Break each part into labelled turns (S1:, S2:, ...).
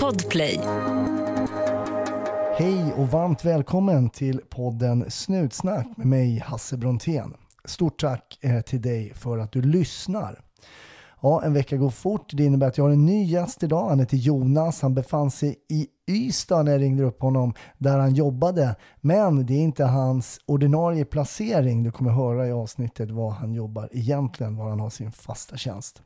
S1: Podplay.
S2: Hej och varmt välkommen till podden Snutsnack med mig Hasse Brontén. Stort tack eh, till dig för att du lyssnar. Ja, en vecka går fort. Det innebär att jag har en ny gäst idag. Han heter Jonas. Han befann sig i Ystad när jag ringde upp honom där han jobbade. Men det är inte hans ordinarie placering. Du kommer höra i avsnittet var han jobbar egentligen, var han har sin fasta tjänst.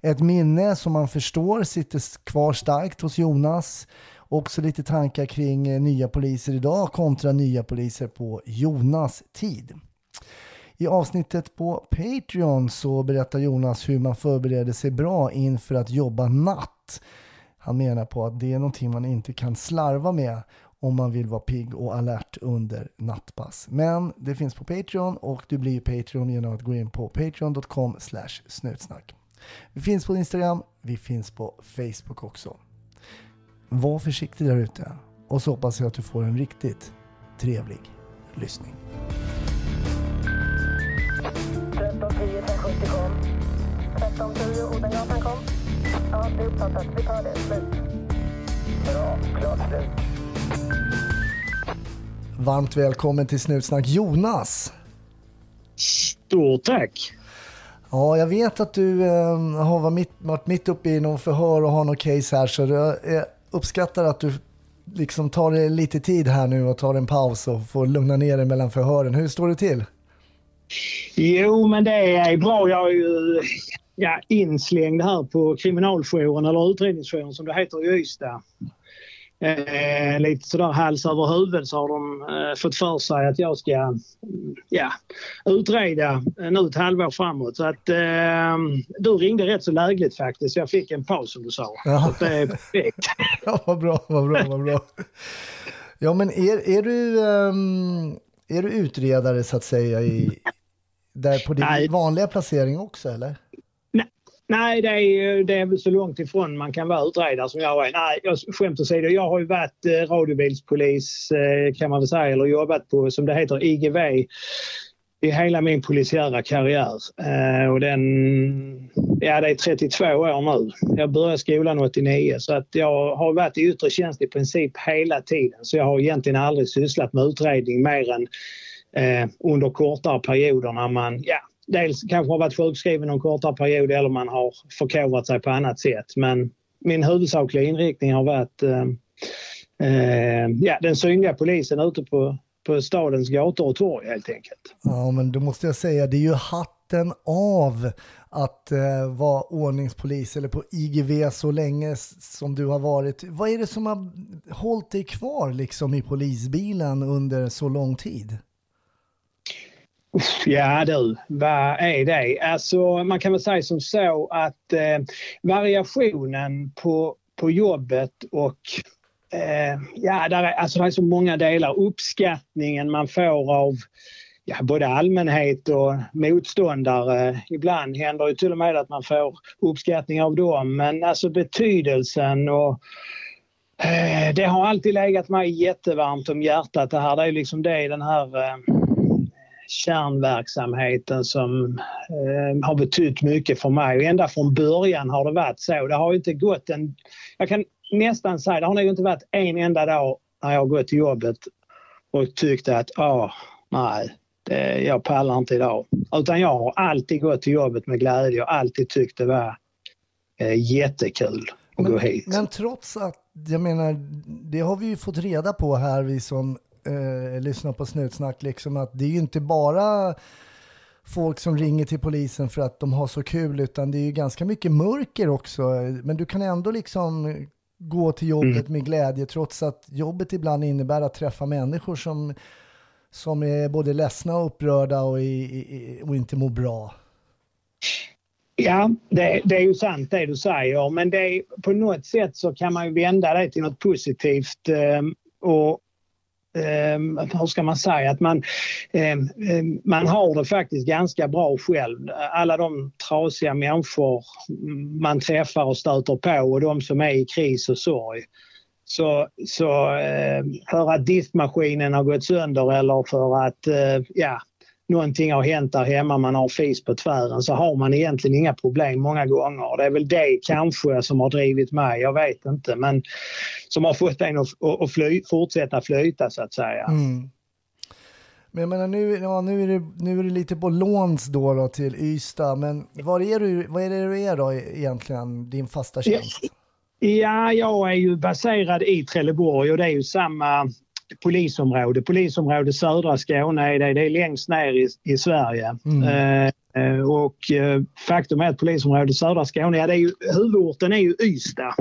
S2: Ett minne som man förstår sitter kvar starkt hos Jonas. Också lite tankar kring nya poliser idag kontra nya poliser på Jonas tid. I avsnittet på Patreon så berättar Jonas hur man förbereder sig bra inför att jobba natt. Han menar på att det är någonting man inte kan slarva med om man vill vara pigg och alert under nattpass. Men det finns på Patreon och du blir Patreon genom att gå in på patreon.com snutsnack. Vi finns på Instagram, vi finns på Facebook också. Var försiktig där ute och så hoppas jag att du får en riktigt trevlig lyssning.
S3: 1310 1070 kom. 1310 Odengatan kom. Ja, det är uppfattat. Vi tar det. Slut. Bra. Klart slut.
S2: Varmt välkommen till Snutsnack Jonas!
S4: Stort tack!
S2: Ja, jag vet att du eh, har varit mitt, varit mitt uppe i någon förhör och har någon case här så jag eh, uppskattar att du liksom tar dig lite tid här nu och tar en paus och får lugna ner dig mellan förhören. Hur står det till?
S4: Jo, men det är bra. Jag är ju ja, inslängd här på kriminaljouren eller utredningsjouren som det heter i Ystad. Eh, lite sådär hals över huvud så har de eh, fått för sig att jag ska ja, utreda nu ett halvår framåt. Så att eh, du ringde rätt så lägligt faktiskt. Jag fick en paus som du sa.
S2: Ja.
S4: Så det är perfekt.
S2: Ja, vad bra, vad bra, vad bra. Ja, men är, är, du, ehm, är du utredare så att säga i, där på din
S4: Nej.
S2: vanliga placering också eller?
S4: Nej, det är, det är väl så långt ifrån man kan vara utredare som jag är. Nej, jag skämt åsido. Jag har ju varit eh, radiobilspolis eh, kan man väl säga, eller jobbat på, som det heter, IGV i hela min polisiära karriär. Eh, och den, ja det är 32 år nu. Jag började skolan 89 så att jag har varit i yttre tjänst i princip hela tiden. Så jag har egentligen aldrig sysslat med utredning mer än Eh, under kortare perioder när man, ja, dels kanske har varit sjukskriven någon kortare period eller man har förkovrat sig på annat sätt. Men min huvudsakliga inriktning har varit eh, eh, ja, den synliga polisen ute på, på stadens gator och torg helt enkelt.
S2: Ja, men då måste jag säga, det är ju hatten av att eh, vara ordningspolis eller på IGV så länge som du har varit. Vad är det som har hållit dig kvar liksom i polisbilen under så lång tid?
S4: Ja du, vad är det? Alltså man kan väl säga som så att eh, variationen på, på jobbet och eh, ja, där är, alltså det är så många delar. Uppskattningen man får av ja, både allmänhet och motståndare. Ibland händer det till och med att man får uppskattning av dem. Men alltså betydelsen och eh, det har alltid legat mig jättevarmt om hjärtat det här. Det är liksom det den här eh, kärnverksamheten som eh, har betytt mycket för mig. Och ända från början har det varit så. Det har ju inte gått en... Jag kan nästan säga, det har nog inte varit en enda dag när jag gått till jobbet och tyckt att ah, nej, det, jag pallar inte idag. Utan jag har alltid gått till jobbet med glädje och alltid tyckt det var eh, jättekul att gå hit.
S2: men trots att, jag menar, det har vi ju fått reda på här, vi som eh, lyssnar på Snutsnack, liksom att det är ju inte bara folk som ringer till polisen för att de har så kul, utan det är ju ganska mycket mörker också. Men du kan ändå liksom gå till jobbet med glädje, trots att jobbet ibland innebär att träffa människor som, som är både ledsna och upprörda och, i, i, och inte mår bra.
S4: Ja, det, det är ju sant det du säger, men det på något sätt så kan man ju vända det till något positivt. Eh, och eh, hur ska man säga, att man, eh, man har det faktiskt ganska bra själv. Alla de trasiga människor man träffar och stöter på och de som är i kris och sorg. Så, så eh, för att diskmaskinen har gått sönder eller för att eh, ja, någonting har hänt där hemma, man har fis på tvären, så har man egentligen inga problem många gånger. Det är väl det kanske som har drivit mig, jag vet inte, men som har fått en att, att fly, fortsätta flyta så att säga.
S2: Mm. Men jag menar, nu, ja, nu, är det, nu är det lite på låns då, då till Ystad, men var är du, vad är det du är då egentligen, din fasta tjänst?
S4: Ja, jag är ju baserad i Trelleborg och det är ju samma polisområde. Polisområde södra Skåne är det, det är längst ner i, i Sverige. Mm. Eh, och eh, faktum är att polisområdet södra Skåne, ja, det är ju, huvudorten är ju Ystad.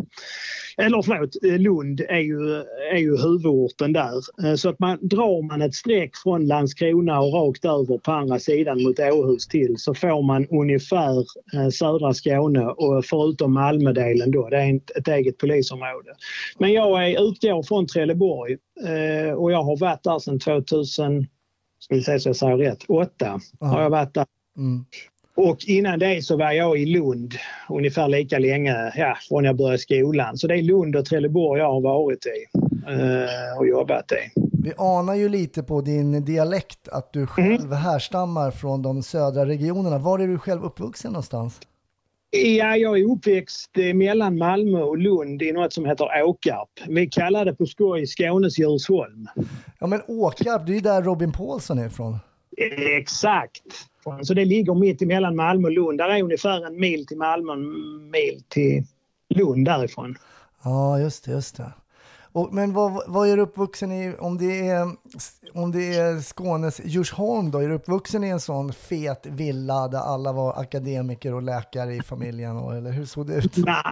S4: Eller förlåt, eh, Lund är ju, är ju huvudorten där. Eh, så att man, drar man ett streck från Landskrona och rakt över på andra sidan mot Åhus till så får man ungefär eh, södra Skåne och förutom Malmödelen då, det är ett, ett eget polisområde. Men jag är, utgår från Trelleborg och jag har varit där sedan 2000, ska vi se så jag säger rätt, 8 har jag varit där. Mm. Och innan det så var jag i Lund ungefär lika länge, ja, från jag började skolan. Så det är Lund och Trelleborg jag har varit i eh, och jobbat i.
S2: Vi anar ju lite på din dialekt att du själv mm. härstammar från de södra regionerna. Var är du själv uppvuxen någonstans?
S4: Ja, jag är uppväxt mellan Malmö och Lund i något som heter Åkarp. Vi kallar det på skoj Skånes Djursholm.
S2: Ja, men Åkarp, det är ju där Robin Paulsson är ifrån.
S4: Exakt. Så det ligger mitt emellan Malmö och Lund. Där är ungefär en mil till Malmö, en mil till Lund därifrån.
S2: Ja, just det, just det. Och, men vad, vad är du uppvuxen i, om det är, om det är Skånes Djursholm då? Är du uppvuxen i en sån fet villa där alla var akademiker och läkare i familjen? Eller hur såg det ut?
S4: Nej,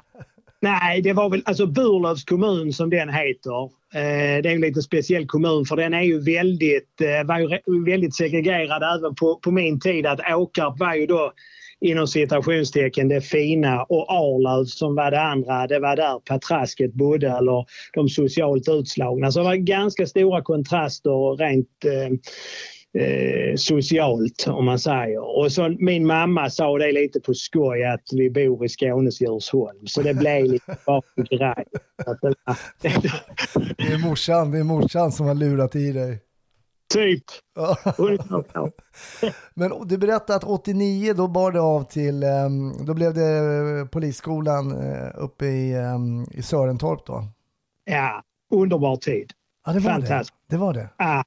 S4: Nej, det var väl alltså Burlövs kommun som den heter. Eh, det är en lite speciell kommun för den är ju väldigt, eh, var ju väldigt segregerad även på, på min tid. Att Åkarp var ju då inom citationstecken det fina och Arlöv som var det andra, det var där patrasket bodde eller de socialt utslagna. Så det var ganska stora kontraster rent eh, eh, socialt om man säger. Och så min mamma sa det lite på skoj att vi bor i Skånes Djursholm så det blev lite bara en grej.
S2: det är morsan, det är morsan som har lurat i dig.
S4: Typ.
S2: Men du berättade att 89 då bar det av till, ehm, då blev det polisskolan eh, uppe i, ehm, i Sörentorp då?
S4: Ja, underbar tid.
S2: Ja, det var Fantastiskt. det. Det var det.
S4: Ja,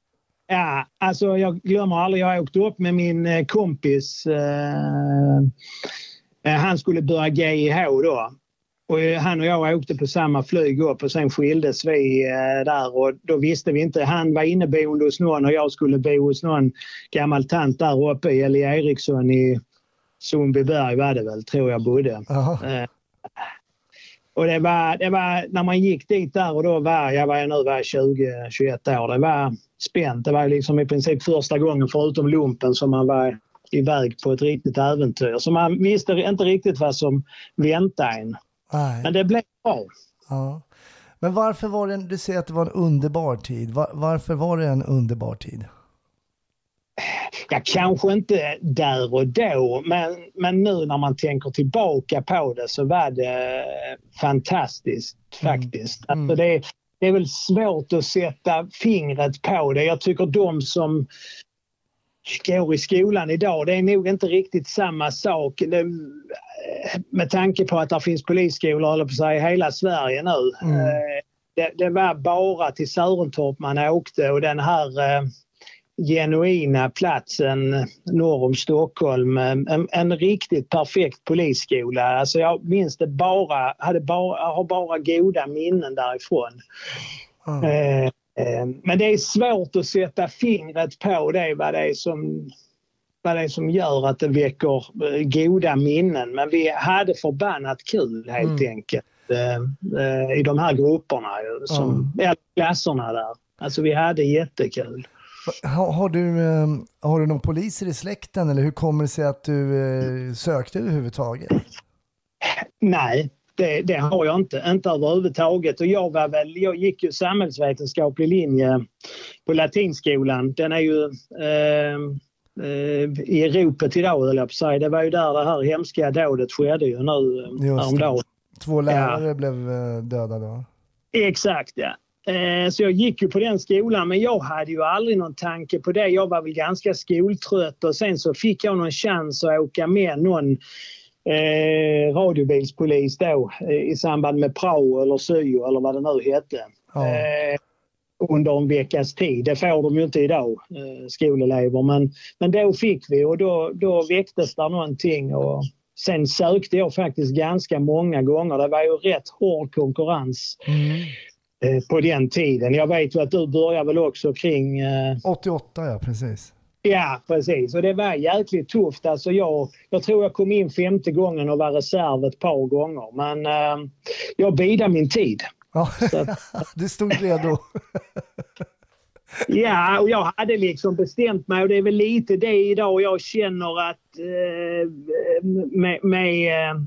S4: Ja, alltså jag glömmer aldrig, jag åkte upp med min eh, kompis. Eh, eh han skulle börja GIH då. Och han och jag åkte på samma flyg upp och sen skildes vi eh, där och då visste vi inte. Han var inneboende hos någon och jag skulle bo hos någon gammal tant där uppe, Ellie Eriksson i Sundbyberg var det väl, tror jag bodde. Eh, och det var, det var, när man gick dit där och då var jag, var jag nu var 20-21 år, det var spänt. Det var liksom i princip första gången förutom lumpen som man var iväg på ett riktigt äventyr. Så man visste inte riktigt vad som väntade en. Nej. Men det blev bra.
S2: Ja. Men varför var det, du säger att det var en underbar tid. Var, varför var det en underbar tid?
S4: Ja, kanske inte där och då, men, men nu när man tänker tillbaka på det så var det fantastiskt mm. faktiskt. Mm. Alltså det, det är väl svårt att sätta fingret på det. Jag tycker de som går i skolan idag, det är nog inte riktigt samma sak. Det, med tanke på att det finns polisskolor på sig, i hela Sverige nu. Mm. Eh, det, det, var bara till Sörentorp man åkte och den här eh, genuina platsen norr om Stockholm. En, en, riktigt perfekt polisskola. Alltså jag minns det bara, hade bara, har bara goda minnen därifrån. Mm. Eh, eh, men det är svårt att sätta fingret på det, vad det är som vad det är som gör att det väcker eh, goda minnen. Men vi hade förbannat kul helt mm. enkelt eh, i de här grupperna, som, mm. klasserna där. Alltså vi hade jättekul.
S2: Har, har, du, eh, har du någon poliser i släkten eller hur kommer det sig att du eh, sökte överhuvudtaget?
S4: Nej, det, det, har jag inte, inte överhuvudtaget. Och jag, var väl, jag gick ju samhällsvetenskaplig linje på latinskolan. Den är ju eh, eh, i ropet idag, höll jag på säga. Det var ju där det här hemska dådet skedde ju nu häromdagen.
S2: Två lärare ja. blev dödade va?
S4: Exakt ja. Eh, så jag gick ju på den skolan men jag hade ju aldrig någon tanke på det. Jag var väl ganska skoltrött och sen så fick jag någon chans att åka med någon eh, radiobilspolis då eh, i samband med prao eller syo eller vad det nu hette.
S2: Ja.
S4: Eh, under en veckas tid. Det får de ju inte idag, eh, skolelever. Men, men då fick vi och då, då väcktes där någonting. Och sen sökte jag faktiskt ganska många gånger. Det var ju rätt hård konkurrens
S2: Mm.
S4: Eh, på den tiden. Jag vet ju att du började väl också kring eh,
S2: 88 ja, precis.
S4: Ja, precis. Och det var jäkligt tufft. Alltså jag, jag tror jag kom in femte gången och var reserv ett par gånger. Men eh, jag bidade min tid.
S2: Ja. Du stod redo.
S4: Ja, och jag hade liksom bestämt mig och det är väl lite det idag jag känner att eh, med, med eh,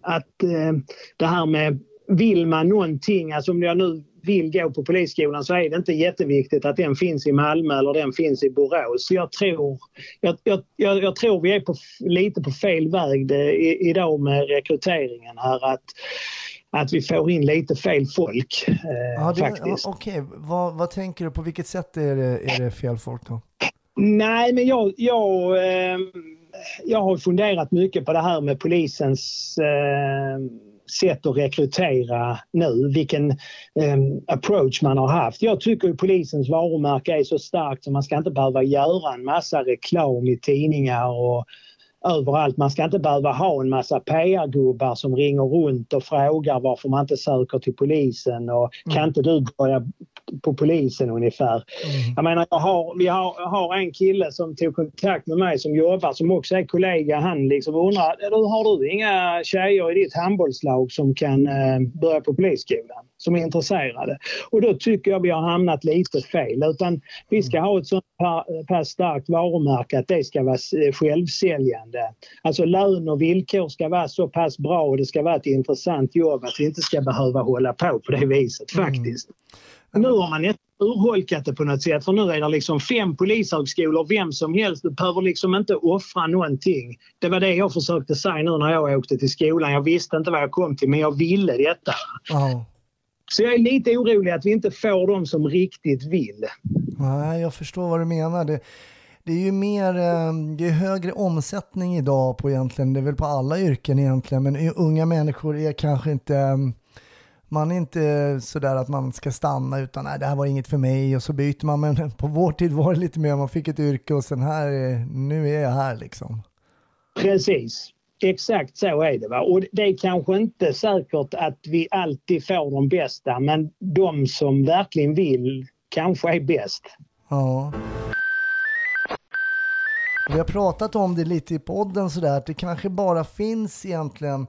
S4: att eh, det här med vill man någonting, alltså om jag nu vill gå på polisskolan så är det inte jätteviktigt att den finns i Malmö eller den finns i Borås. Jag tror, jag, jag, jag, tror vi är på, lite på fel väg det, i, idag med rekryteringen här. Att, att vi får in lite fel folk eh,
S2: Ja, det,
S4: faktiskt.
S2: Okej, vad, vad tänker du? På vilket sätt är det, är det fel folk då?
S4: Nej, men jag, jag, eh, jag har funderat mycket på det här med polisens eh, sätt att rekrytera nu, vilken eh, approach man har haft. Jag tycker polisens varumärke är så starkt så man ska inte behöva göra en massa reklam i tidningar och överallt. Man ska inte behöva ha en massa PR-gubbar som ringer runt och frågar varför man inte söker till polisen och kan inte du börja på polisen ungefär.
S2: Mm.
S4: Jag menar, jag har, vi har, har en kille som tog kontakt med mig som jobbar som också är kollega. Han liksom undrar, "Du, har du inga tjejer i ditt handbollslag som kan eh, börja på polisskolan? Som är intresserade? Och då tycker jag vi har hamnat lite fel. Utan vi ska ha ett sånt pa- pass starkt varumärke att det ska vara eh, självsäljande. Alltså lön och villkor ska vara så pass bra och det ska vara ett intressant jobb att vi inte ska behöva hålla på på det viset faktiskt. Nu har man urholkat det på något sätt för nu är det liksom fem polishögskolor, vem som helst. Du behöver liksom inte offra någonting. Det var det jag försökte säga nu när jag åkte till skolan. Jag visste inte vad jag kom till men jag ville detta.
S2: Ja.
S4: Så jag är lite orolig att vi inte får de som riktigt vill.
S2: Nej, jag förstår vad du menar. Det, det är ju mer, eh, det är högre omsättning idag på egentligen, det är väl på alla yrken egentligen, men unga människor är kanske inte, eh, man är inte sådär att man ska stanna utan nej, det här var inget för mig och så byter man. Men på vår tid var det lite mer, man fick ett yrke och sen här, är- nu är jag här liksom.
S4: Precis. Exakt så är det. Va? Och det är kanske inte säkert att vi alltid får de bästa men de som verkligen vill kanske är bäst.
S2: Ja. Vi har pratat om det lite i podden sådär, att det kanske bara finns egentligen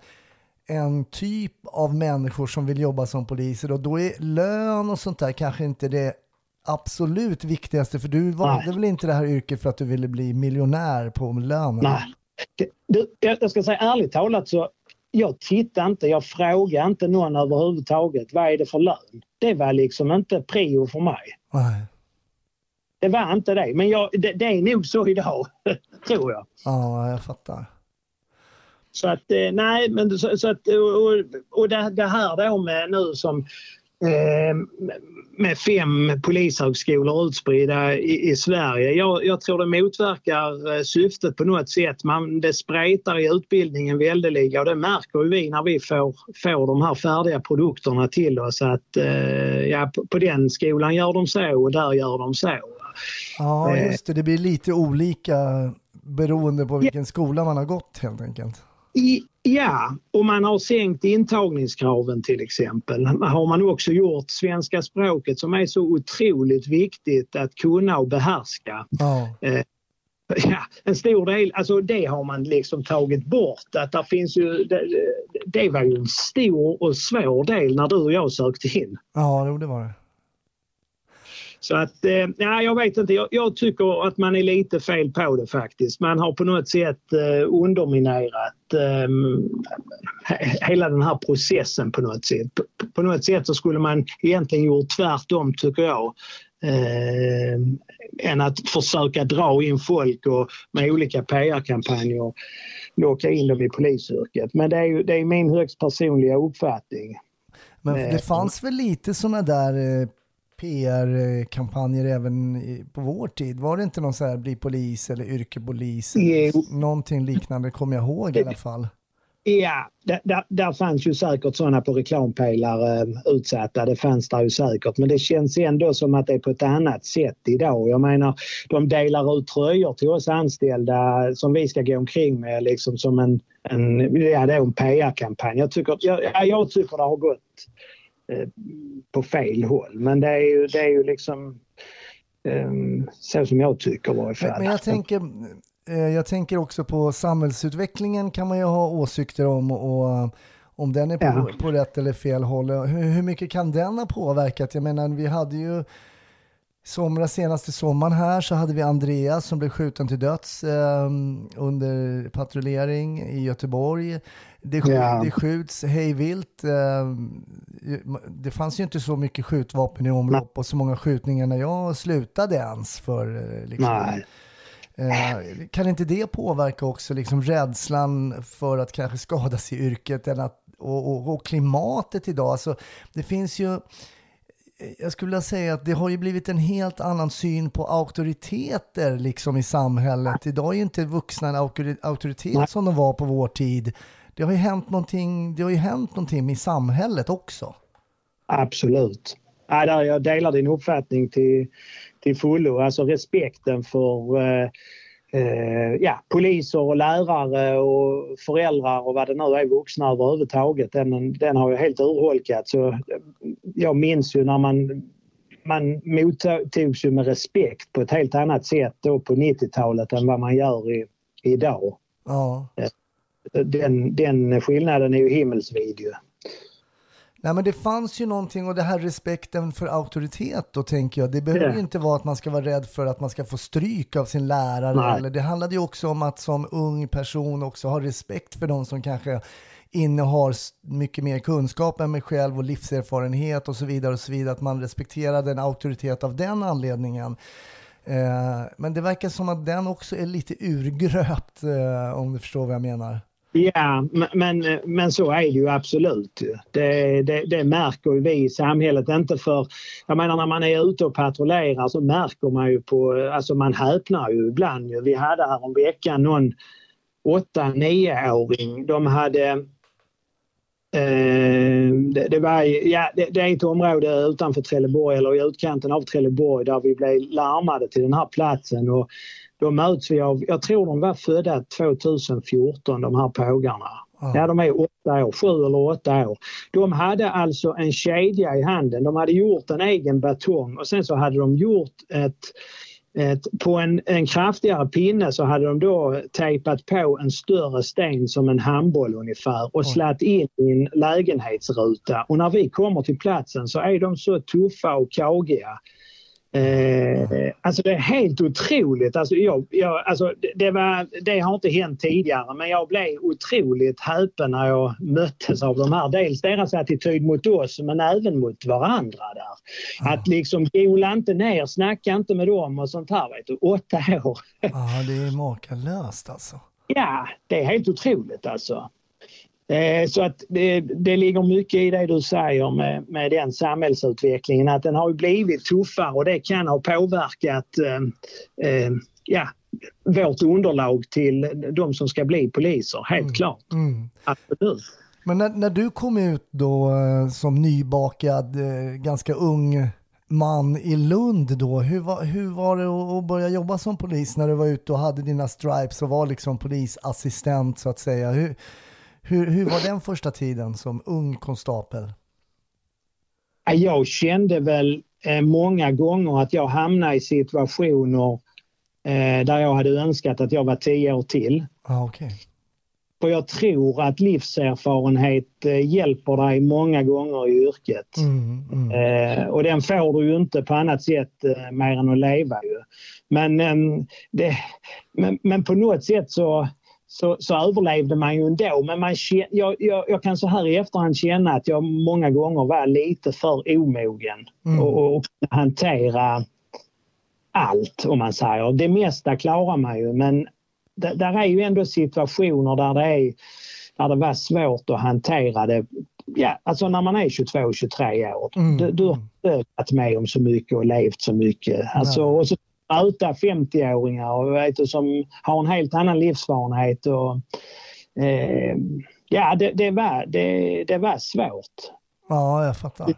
S2: en typ av människor som vill jobba som poliser och då är lön och sånt där kanske inte det absolut viktigaste för du valde
S4: Nej.
S2: väl inte det här yrket för att du ville bli miljonär på lönen?
S4: Nej. Du, jag ska säga ärligt talat så jag tittar inte, jag frågar inte någon överhuvudtaget vad är det för lön. Det var liksom inte prio för mig.
S2: Nej.
S4: Det var inte det. Men jag, det, det är nog så idag, tror jag.
S2: Ja, jag fattar.
S4: Så att eh, nej, men så, så att och, och- det, det här då med nu som eh, med fem polishögskolor utspridda i, i Sverige. Jag, jag tror det motverkar eh, syftet på något sätt. Man, det spretar i utbildningen väldeliga och det märker vi när vi får, får de här färdiga produkterna till oss att eh, ja, på, på den skolan gör de så och där gör de så.
S2: Ja, just det. Det blir lite olika beroende på vilken skola man har gått helt enkelt.
S4: I, ja, och man har sänkt intagningskraven till exempel. Har man också gjort svenska språket som är så otroligt viktigt att kunna och behärska.
S2: Ja,
S4: Ja, en stor del, alltså det har man liksom tagit bort. Att där finns ju, det, det var ju en stor och svår del när du och jag sökte in.
S2: ja det var det.
S4: Så att, eh, ja, jag vet inte. Jag, jag tycker att man är lite fel på det faktiskt. Man har på något sätt eh, underminerat eh, he- hela den här processen på något sätt. På, på något sätt så skulle man egentligen gjort tvärtom tycker jag. Eh, än att försöka dra in folk och med olika PR-kampanjer locka in dem i polisyrket. Men det är, ju, det är min högst personliga uppfattning.
S2: Men det fanns väl lite sådana där eh, PR-kampanjer även på vår tid? Var det inte någon så här bli polis eller yrkepolis?
S4: Jo.
S2: Någonting liknande kommer jag ihåg i alla fall.
S4: Ja, där, där, fanns ju säkert sådana på reklampelare eh, utsatta. Det fanns där ju säkert. Men det känns ändå som att det är på ett annat sätt idag. Jag menar, de delar ut tröjor till oss anställda som vi ska gå omkring med liksom som en, en, ja, det är en PR-kampanj. Jag tycker, jag, ja, jag tycker det har gått på fel håll. Men det är ju, det är ju liksom eh, så som jag tycker i varje fall.
S2: Men, jag, tänker, eh, jag tänker också på samhällsutvecklingen kan man ju ha åsikter om och om den är på,
S4: Ja.
S2: på rätt eller fel håll. Hur, hur mycket kan den ha påverkat? Jag menar, vi hade ju somras, senaste sommaren här så hade vi Andreas som blev skjuten till döds eh, under patrullering i Göteborg. Det, sk-
S4: Ja.
S2: det skjuts hejvilt. Eh, det fanns ju inte så mycket skjutvapen i omlopp och så många skjutningar när jag slutade ens för eh, liksom. Eh, kan inte det påverka också liksom rädslan för att kanske skadas i yrket att, och, och, och klimatet idag? Alltså, det finns ju, jag skulle vilja säga att det har ju blivit en helt annan syn på auktoriteter liksom i samhället. Idag är ju inte vuxna en auktori- auktoritet som de var på vår tid. Det har ju hänt någonting, det har ju hänt någonting i samhället också.
S4: Absolut. Ja, där jag delar din uppfattning till, till fullo. Alltså respekten för eh, eh, ja, poliser och lärare och föräldrar och vad det nu är, vuxna överhuvudtaget. Den, den har ju helt urholkats. Så, eh, jag minns ju när man man mottogs ju med respekt på ett helt annat sätt då på 90-talet än vad man gör i, idag.
S2: Ja.
S4: Den, den skillnaden är ju himmelsvid ju.
S2: Nej men det fanns ju någonting och det här respekten för auktoritet då tänker jag. Det behöver ju inte vara att man ska vara rädd för att man ska få stryk av sin lärare.
S4: Nej.
S2: Eller det handlade ju också om att som ung person också ha respekt för de som kanske innehar mycket mer kunskap än mig själv och livserfarenhet och så vidare och så vidare. Att man respekterade en auktoritet av den anledningen. Eh, men det verkar som att den också är lite urgröpt eh, om du förstår vad jag menar.
S4: Ja, men- men, så är det ju absolut. Det, det, det märker vi i samhället. Inte för, jag menar när man är ute och patrullerar så märker man ju på, alltså man häpnar ju ibland. Vi hade här om veckan någon 8-9-åring. De hade Eh, det, det, var, ja, det, det är ett område utanför Trelleborg eller i utkanten av Trelleborg där vi blev larmade till den här platsen. Och då möts vi av, jag tror de var födda 2014 de här pågarna.
S2: Ja.
S4: Ja, de är åtta år, sju eller åtta år. De hade alltså en kedja i handen. De hade gjort en egen batong och sen så hade de gjort ett, ett på en, en kraftigare pinne så hade de då tejpat på en större sten som en handboll ungefär och slatt in i en lägenhetsruta. Och när vi kommer till platsen så är de så tuffa och kagiga. Eh, alltså det är helt otroligt. Alltså jag, jag, alltså det, var, det har inte hänt tidigare men jag blev otroligt häpen när jag möttes av de här. Dels deras attityd mot oss men även mot varandra där. Att liksom gola inte ner, snacka inte med dem och sånt här. Vet du. Åtta år.
S2: Ja, det är makalöst alltså.
S4: Ja, det är helt otroligt alltså. Eh, Så att det, det ligger mycket i det du säger med, med den samhällsutvecklingen att den har blivit tuffare och det kan ha påverkat eh, eh, ja, vårt underlag till de som ska bli poliser, helt klart.
S2: Mm.
S4: Absolut.
S2: Men när, när du kom ut då eh, som nybakad, ganska ung man i Lund då, hur var, hur var det att- att börja jobba som polis när du var ute och hade dina stripes och var liksom polisassistent så att säga? Hur, hur, hur var den första tiden som ung konstapel?
S4: Ja, Jag kände väl eh, många gånger att jag hamnade i situationer eh, där jag hade önskat att jag var tio år till.
S2: Ah, okej.
S4: För jag tror att livserfarenhet eh, hjälper dig många gånger i yrket.
S2: Mm, mm.
S4: Eh, och den får du ju inte på annat sätt eh, mer än att leva ju. Men, ehm, det, men, men på något sätt så, så, så överlevde man ju ändå. Men man, jag, jag, jag kan så här i efterhand känna att jag många gånger var lite för omogen
S2: Mm.
S4: och, och, hantera allt om man säger. Det mesta klarar man ju men där är ju ändå situationer där det, är, där det var svårt att hantera det ja, alltså när man är 22-23 år.
S2: Mm.
S4: Du, du har inte varit med om så mycket och levt så mycket. Alltså, och så möta 50-åringar och vet du, som har en helt annan livserfarenhet. Och, eh, ja, det, det, var, det, det var svårt.
S2: Ja, jag fattar.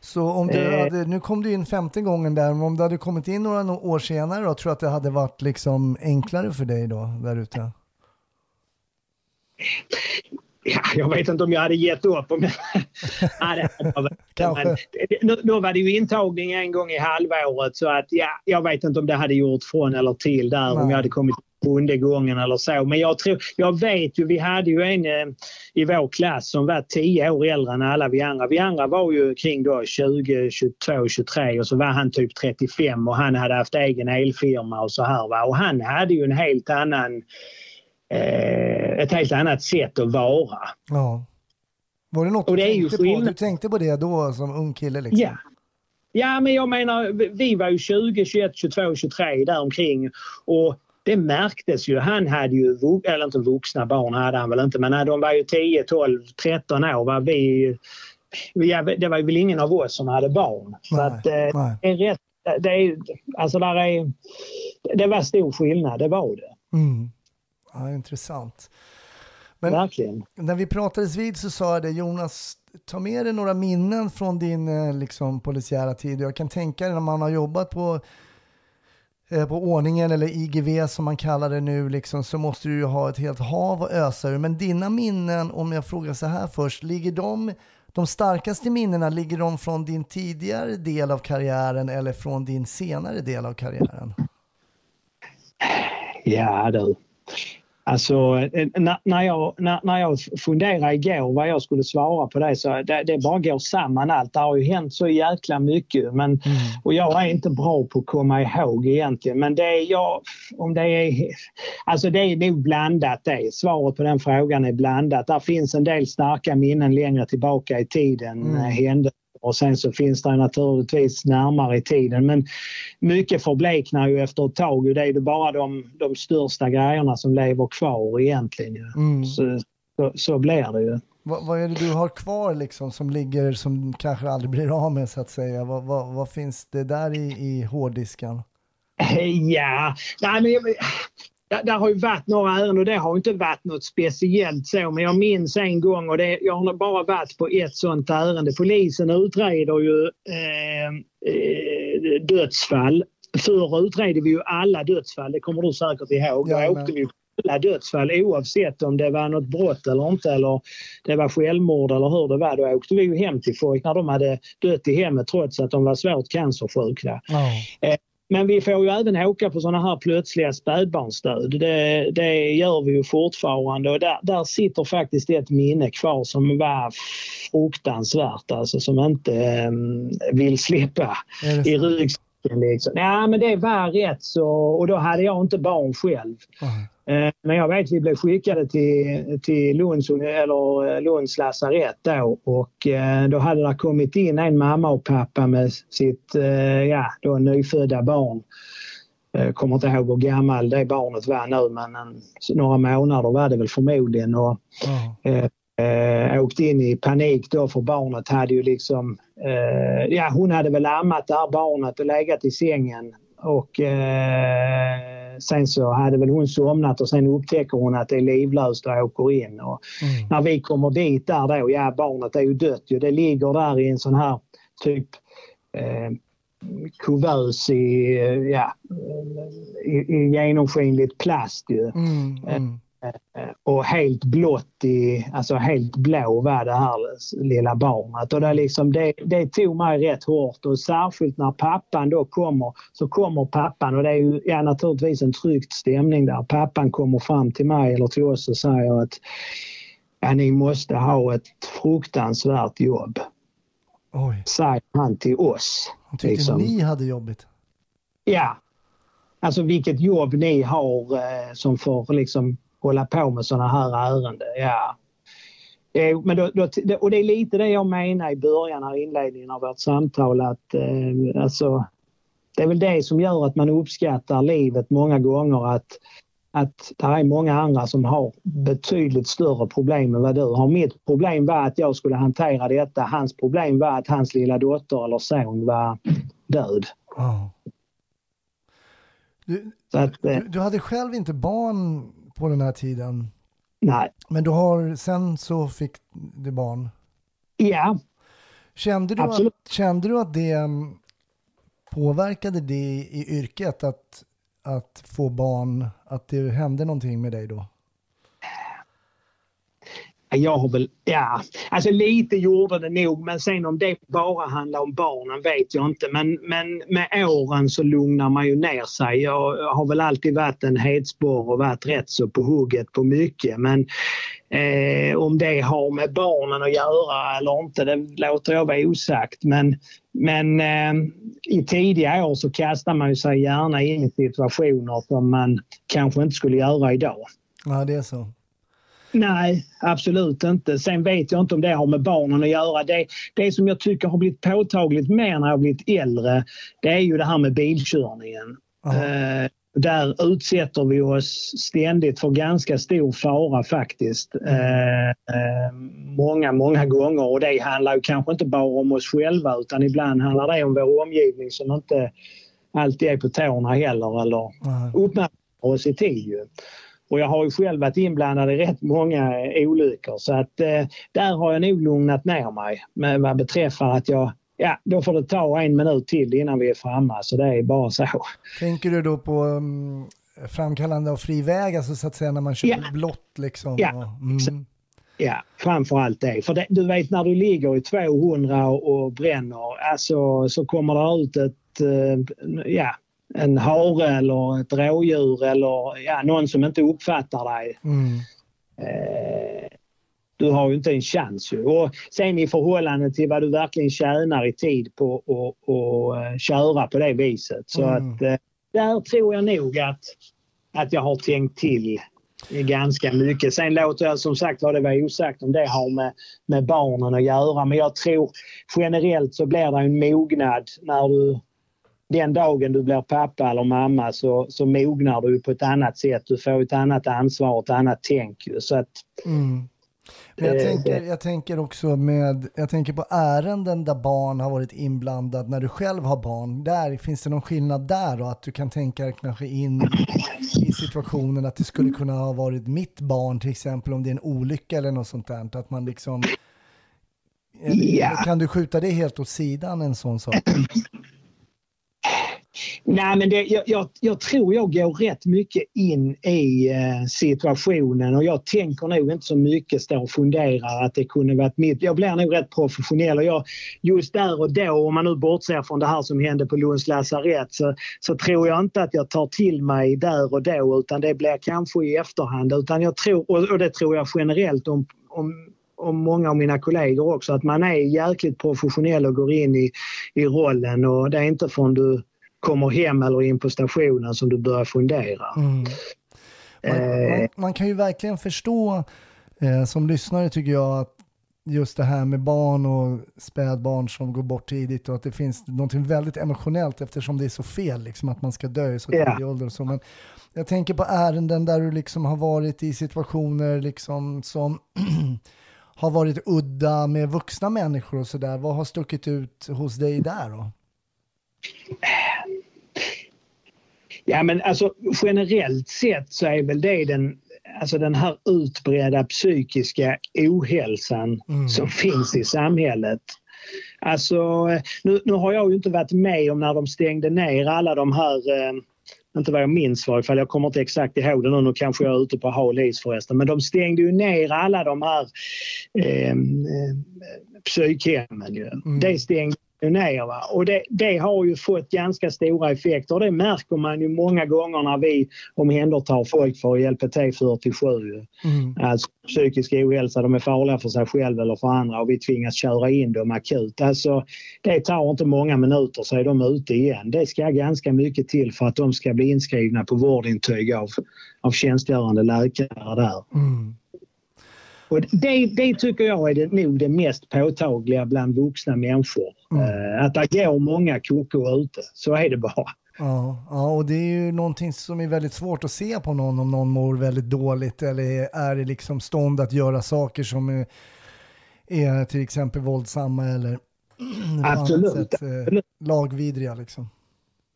S2: Så om du
S4: Eh.
S2: hade, nu kom du in femte gången där, men om du hade kommit in några år senare då, tror du att det hade varit liksom enklare för dig då, där ute?
S4: Ja, jag vet inte om jag hade gett upp. Om jag... Nej, det nu, nu var det ju intagning en gång i halvåret så att ja, jag vet inte om det hade gjort från eller till där om
S2: Nej.
S4: jag hade kommit sjunde gången eller så. Men jag tror, jag vet ju, vi hade ju en eh, i vår klass som var 10 år äldre än alla vi andra. Vi andra var ju kring då 20, 22, 23 och så var han typ 35 och han hade haft egen elfirma och så här va. Och han hade ju en helt annan ett helt annat sätt att vara.
S2: Ja. Var det något
S4: Och
S2: du
S4: det
S2: tänkte på? Du tänkte på det då som ung kille liksom?
S4: Ja. Ja, men jag menar, vi var ju 20, 21, 22, 23 däromkring och det märktes ju. Han hade ju, eller inte vuxna barn hade han väl inte, men de var ju 10, 12, 13 år. Va? Vi, det var väl ingen av oss som hade barn. Så
S2: Nej,
S4: att, eh, det är rätt, det, är, alltså där är, det var stor skillnad, det var det.
S2: Mm. Ja, intressant. Men
S4: Verkligen.
S2: när vi pratades vid så sa jag det, Jonas, ta med dig några minnen från din eh, liksom, polisiära tid. Jag kan tänka dig när man har jobbat på, eh, på ordningen eller IGV som man kallar det nu, liksom, så måste du ju ha ett helt hav att ösa ur. Men dina minnen, om jag frågar så här först, ligger de, de starkaste minnena, ligger de från din tidigare del av karriären eller från din senare del av karriären?
S4: Ja du. Alltså eh, när, jag, när, jag funderade igår vad jag skulle svara på det så det, det bara går samman allt. Det har ju hänt så jäkla mycket men, och jag är inte bra på att komma ihåg egentligen men det är jag, om det är, alltså det är nog blandat det. Svaret på den frågan är blandat. Där finns en del starka minnen längre tillbaka i tiden,
S2: Mm.
S4: mm. Och sen så finns det naturligtvis närmare i tiden. Men mycket förbleknar ju efter ett tag och det är ju bara de, de största grejerna som lever kvar egentligen.
S2: Mm.
S4: Så, så, så blir det ju.
S2: Vad, vad är det du har kvar liksom som ligger som kanske aldrig blir av med så att säga? Vad, vad, vad finns det där i, i hårddisken?
S4: Ja, nej, men där, där har ju varit några ärenden och det har inte varit något speciellt så men jag minns en gång och det, jag har bara varit på ett sånt ärende. Polisen utreder ju eh, eh, dödsfall. Förr utredde vi ju alla dödsfall, det kommer du säkert ihåg. Då
S2: Jajamän.
S4: åkte vi alla dödsfall oavsett om det var något brott eller inte eller det var självmord eller hur det var. Då åkte vi ju hem till folk när de hade dött i hemmet trots att de var svårt cancersjuka.
S2: Ja.
S4: Men vi får ju även åka på sådana här plötsliga spädbarnsdöd. Det, det gör vi ju fortfarande och där, där sitter faktiskt ett minne kvar som var fruktansvärt alltså som inte eh, vill släppa i ryggsäcken. Liksom. Ja men det var rätt så och då hade jag inte barn själv.
S2: Ja.
S4: Eh, Men jag vet vi blev skickade till, till Lunds, eller eh, Lunds lasarett då och eh, då hade det kommit in en mamma och pappa med sitt ja, då nyfödda barn. Jag kommer inte ihåg hur gammal det barnet var nu men en, några månader var det väl förmodligen. Och, eh, eh, åkte in i panik då för barnet hade ju liksom, eh, ja hon hade väl ammat det här barnet och legat i sängen och eh, sen så hade väl hon somnat och sen upptäcker hon att det är livlöst och åker in. Och
S2: Mm.
S4: när vi kommer dit där då, ja barnet är ju dött ju. Det ligger där i en sån här typ eh, kuvös i, eh, ja, i, i genomskinligt plast ju.
S2: Mm, mm.
S4: Eh, och helt blått i, alltså helt blå var det här lilla barnet. Och det, liksom, det, det tog mig rätt hårt och särskilt när pappan då kommer, så kommer pappan och det är ju ja, naturligtvis en tryckt stämning där. Pappan kommer fram till mig eller till oss och säger att ja, ni måste ha ett fruktansvärt jobb,
S2: Oj,
S4: säger han till oss.
S2: han tyckte
S4: liksom.
S2: ni hade jobbigt.
S4: Ja, alltså vilket jobb ni har eh, som får liksom hålla på med sådana här ärenden. Ja. Eh, men då, då, och det är lite det jag menar i början här inledningen av vårt samtal att eh, alltså, det är väl det som gör att man uppskattar livet många gånger att att det är många andra som har betydligt större problem än vad du har. Mitt problem var att jag skulle hantera detta. Hans problem var att hans lilla dotter eller son var död.
S2: Ja. Du,
S4: att, eh,
S2: du, du hade själv inte barn på den här tiden,
S4: nej.
S2: men du har, sen så fick du barn.
S4: Ja,
S2: Kände du, att, kände du att det mm, påverkade det i yrket att, att få barn, att det hände någonting med dig då?
S4: Jag har väl, ja, alltså lite gjorde det nog men sen om det bara handlar om barnen vet jag inte. Men, men med åren så lugnar man ju ner sig. Jag har väl alltid varit en hetsporr och varit rätt så på hugget på mycket. Men eh, om det har med barnen att göra eller inte, det låter jag vara osagt. Men, men eh, i tidiga år så kastar man ju sig gärna in i situationer som man kanske inte skulle göra idag.
S2: Ja, det är så.
S4: Nej, absolut inte. Sen vet jag inte om det har med barnen att göra. Det, det som jag tycker har blivit påtagligt mer när jag blivit äldre, det är ju det här med bilkörningen. Eh, där utsätter vi oss ständigt för ganska stor fara faktiskt. Eh, eh, många, många gånger och det handlar ju kanske inte bara om oss själva utan ibland handlar det om vår omgivning som inte alltid är på tårna heller eller uppmärksammar oss i tid. Och jag har ju själv varit inblandad i rätt många eh, olyckor så att eh, där har jag nog lugnat ner mig med vad beträffar att jag, ja då får det ta en minut till innan vi är framme så det är bara så.
S2: Tänker du då på um, framkallande av fri väg, alltså så att säga när man kör
S4: Ja.
S2: blått liksom?
S4: Ja.
S2: Och, mm.
S4: Ja, framförallt det. För det, du vet när du ligger i 200 och, och bränner alltså, så kommer det ut ett, eh, ja, en hare eller ett rådjur eller ja, någon som inte uppfattar dig.
S2: Mm.
S4: Eh, du har ju inte en chans. Ju. Och sen i förhållande till vad du verkligen tjänar i tid på att och, eh, köra på det viset. Så
S2: Mm.
S4: att eh, där tror jag nog att, att jag har tänkt till ganska mycket. Sen låter jag som sagt vad det var osagt om det har med, med barnen att göra. Men jag tror generellt så blir det en mognad när du den dagen du blir pappa eller mamma så, så mognar du på ett annat sätt. Du får ett annat ansvar och ett annat tänk. Så att,
S2: Mm. Men jag
S4: Eh,
S2: tänker, jag tänker också med, jag tänker på ärenden där barn har varit inblandad när du själv har barn. Där, finns det någon skillnad där då? Att du kan tänka kanske in i situationen att det skulle kunna ha varit mitt barn till exempel om det är en olycka eller något sånt där. Att man liksom,
S4: Ja.
S2: kan du skjuta det helt åt sidan en sån sak?
S4: Nej, men det, jag, jag, jag tror jag går rätt mycket in i eh, situationen och jag tänker nog inte så mycket stå och funderar att det kunde varit mitt. Jag blir nog rätt professionell och jag, just där och då, om man nu bortser från det här som hände på Lunds lasarett, så, så tror jag inte att jag tar till mig där och då utan det blir kanske i efterhand. Utan jag tror, och, och det tror jag generellt om, om och många av mina kollegor också, att man är jäkligt professionell och går in i, i rollen och det är inte förrän du kommer hem eller in på stationen som du börjar fundera.
S2: Mm. Man,
S4: Eh.
S2: man, man kan ju verkligen förstå eh, som lyssnare tycker jag att just det här med barn och spädbarn som går bort tidigt och att det finns något väldigt emotionellt eftersom det är så fel liksom att man ska dö i så tidig ålder och så. Men jag tänker på ärenden där du liksom har varit i situationer liksom som har varit udda med vuxna människor och sådär. Vad har stuckit ut hos dig där då?
S4: Ja men alltså generellt sett så är väl det den, alltså den här utbredda psykiska ohälsan
S2: Mm.
S4: som finns i samhället. Alltså nu, nu har jag ju inte varit med om när de stängde ner alla de här eh, inte vad jag minns var ifall jag kommer inte exakt ihåg det nu, nu kanske jag är ute på hal is förresten. Men de stängde ju ner alla de här eh, eh, psykhemmen. Ju.
S2: Mm.
S4: Det stängde ner. Va? Och det, det har ju fått ganska stora effekter. Och det märker man ju många gånger när vi omhändertar folk för LPT 47. Ju.
S2: Mm.
S4: Alltså psykisk ohälsa, de är farliga för sig själva eller för andra och vi tvingas köra in dem akut. Alltså, det tar inte många minuter så är de ute igen. Det ska ganska mycket till för att de ska bli inskrivna på vårdintyg av, av tjänstgörande läkare där.
S2: Mm.
S4: Och det, det tycker jag är det, nog det mest påtagliga bland vuxna människor.
S2: Mm.
S4: Eh, att det går många koko ute. Så är det bara.
S2: Ja, ja, och det är ju någonting som är väldigt svårt att se på någon om någon mår väldigt dåligt eller är i liksom stånd att göra saker som är, är till exempel våldsamma eller
S4: Absolut.
S2: sätt, eh, lagvidriga. Liksom.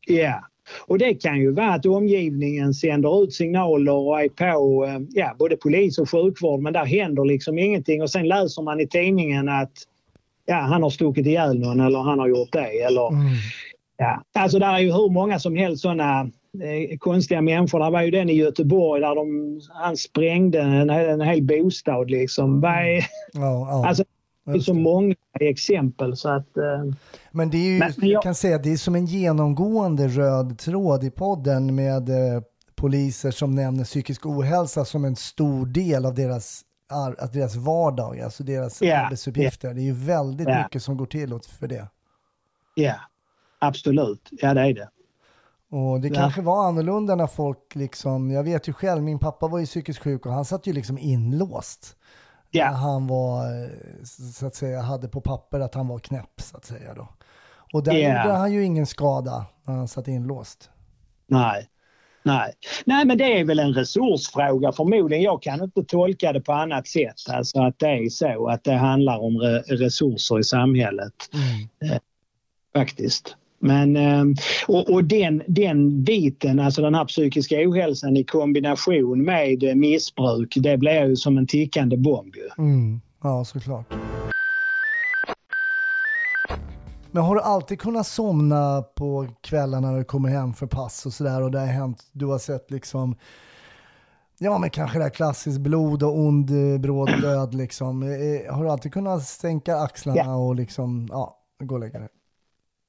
S4: Ja, och det kan ju vara att omgivningen sänder ut signaler och är på eh, ja, både polis och sjukvård men där händer liksom ingenting och sen läser man i tidningen att ja, han har stuckit ihjäl någon eller han har gjort det. Eller,
S2: Mm.
S4: ja. Alltså där är ju hur många som helst sådana eh, konstiga människor. Det var ju den i Göteborg där de, han sprängde en, en hel bostad liksom. Är-
S2: Ja, ja.
S4: Alltså, det är så många exempel så att... Eh,
S2: Men det är ju,
S4: Men-
S2: jag kan säga, det är som en genomgående röd tråd i podden med eh, poliser som nämner psykisk ohälsa som en stor del av deras, att deras vardag, alltså deras
S4: Ja,
S2: arbetsuppgifter. Det är ju väldigt
S4: Ja.
S2: mycket som går till för det.
S4: ja, absolut. Ja, det är det.
S2: Och det kanske var annorlunda när folk liksom, jag vet ju själv, min pappa var ju psykiskt sjuk och han satt ju liksom inlåst.
S4: Ja.
S2: När han var, eh, så att säga, hade på papper att han var knäpp så att säga då. Och där
S4: Ja.
S2: gjorde han ju ingen skada när han satt inlåst.
S4: Nej. Nej. Nej, men det är väl en resursfråga förmodligen. Jag kan inte tolka det på annat sätt. Alltså att det är så att det handlar om re resurser i samhället.
S2: Mm.
S4: Faktiskt. Men, eh, och, och den, den biten, alltså den här psykiska ohälsan i kombination med eh, missbruk, det blir ju som en tickande bomb.
S2: Mm. Ja, såklart. Men har du alltid kunnat somna på kvällarna när du kommer hem för pass och sådär och det har hänt, du har sett liksom, ja men kanske det här klassiskt blod och ond eh, bråd död liksom. Eh, Har du alltid kunnat sänka axlarna
S4: Ja.
S2: och liksom, ja, gå och lägga dig?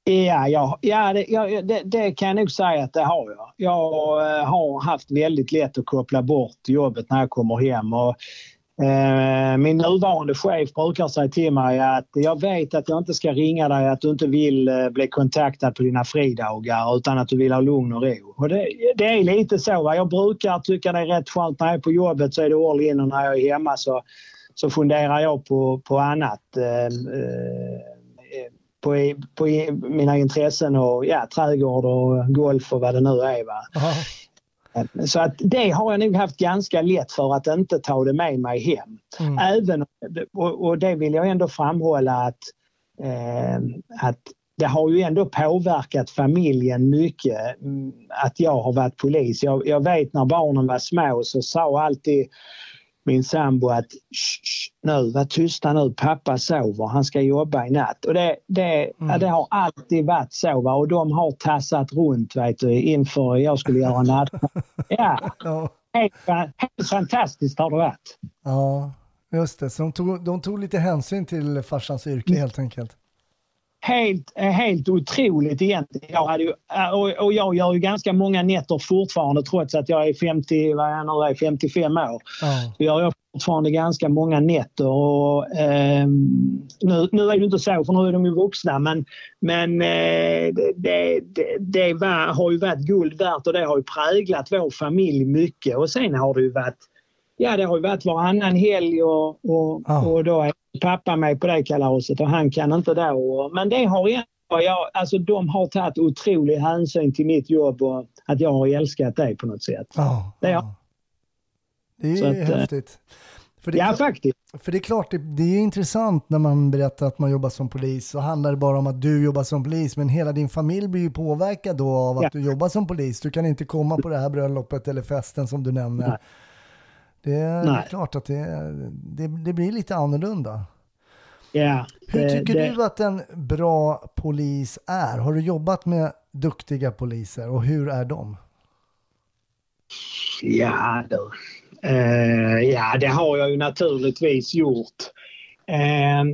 S4: Ja, ja, ja det, ja det, det kan jag nog säga att det har jag. Jag eh, har haft väldigt lätt att koppla bort jobbet när jag kommer hem. Och, eh, min nuvarande chef brukar säga till mig att jag vet att jag inte ska ringa dig att du inte vill eh, bli kontaktad på dina fridagar utan att du vill ha lugn och ro. Och det, det är lite så. Va? Jag brukar tycka det är rätt skönt när jag är på jobbet så är det all in och när jag är hemma så, så funderar jag på, på annat. Eh, eh, på, på mina intressen och ja, trädgård och golf och vad det nu är. Va? Så att det har jag nog haft ganska lätt för att inte ta det med mig hem.
S2: Mm.
S4: Även, och, och det vill jag ändå framhålla att, eh, att det har ju ändå påverkat familjen mycket mm, att jag har varit polis. Jag, jag vet när barnen var små så sa alltid min sambo att "Shh, nu, var tysta nu, pappa sover, han ska jobba i natt. Och det, det, ja, det har alltid varit så va? och de har tassat runt vet du, inför jag skulle göra natt. Ja,
S2: Ja.
S4: helt, helt fantastiskt har det varit.
S2: ja, just det. Så de tog, de tog lite hänsyn till farsans yrke
S4: Mm.
S2: helt enkelt.
S4: Helt, eh, helt otroligt egentligen. Jag hade ju, eh, och, och jag gör ju ganska många nätter fortfarande trots att jag är 50, vad jag nu är, 55 år.
S2: Ja.
S4: Så gör jag fortfarande ganska många nätter. Och, ehm, nu, nu är det inte så för nu är de ju vuxna men, men eh, det, det, det, det var, har ju varit guld värt och det har ju präglat vår familj mycket. Och sen har det ju varit Ja, det har ju varit varannan helg och, och,
S2: Ja.
S4: och då är pappa med på det kalaset och han kan inte då. Men det har ändå, jag, alltså de har tagit otrolig hänsyn till mitt jobb och att jag har älskat det på något sätt.
S2: Ja,
S4: Det är-
S2: ja. Det är
S4: att, eh,
S2: häftigt. För det,
S4: Ja,
S2: klart-
S4: faktiskt.
S2: för det är klart, det, det är intressant när man berättar att man jobbar som polis. Så handlar det bara om att du jobbar som polis, men hela din familj blir ju påverkad då av att
S4: Ja.
S2: du jobbar som polis. Du kan inte komma på det här bröllopet eller festen som du nämner.
S4: Nej.
S2: Det, det är
S4: Nej.
S2: klart att det, det, det blir lite annorlunda.
S4: Ja,
S2: Hur
S4: det-
S2: tycker
S4: det-
S2: du att en bra polis är? Har du jobbat med duktiga poliser och hur är de?
S4: Ja, du. Eh, ja, det har jag ju naturligtvis gjort. Eh,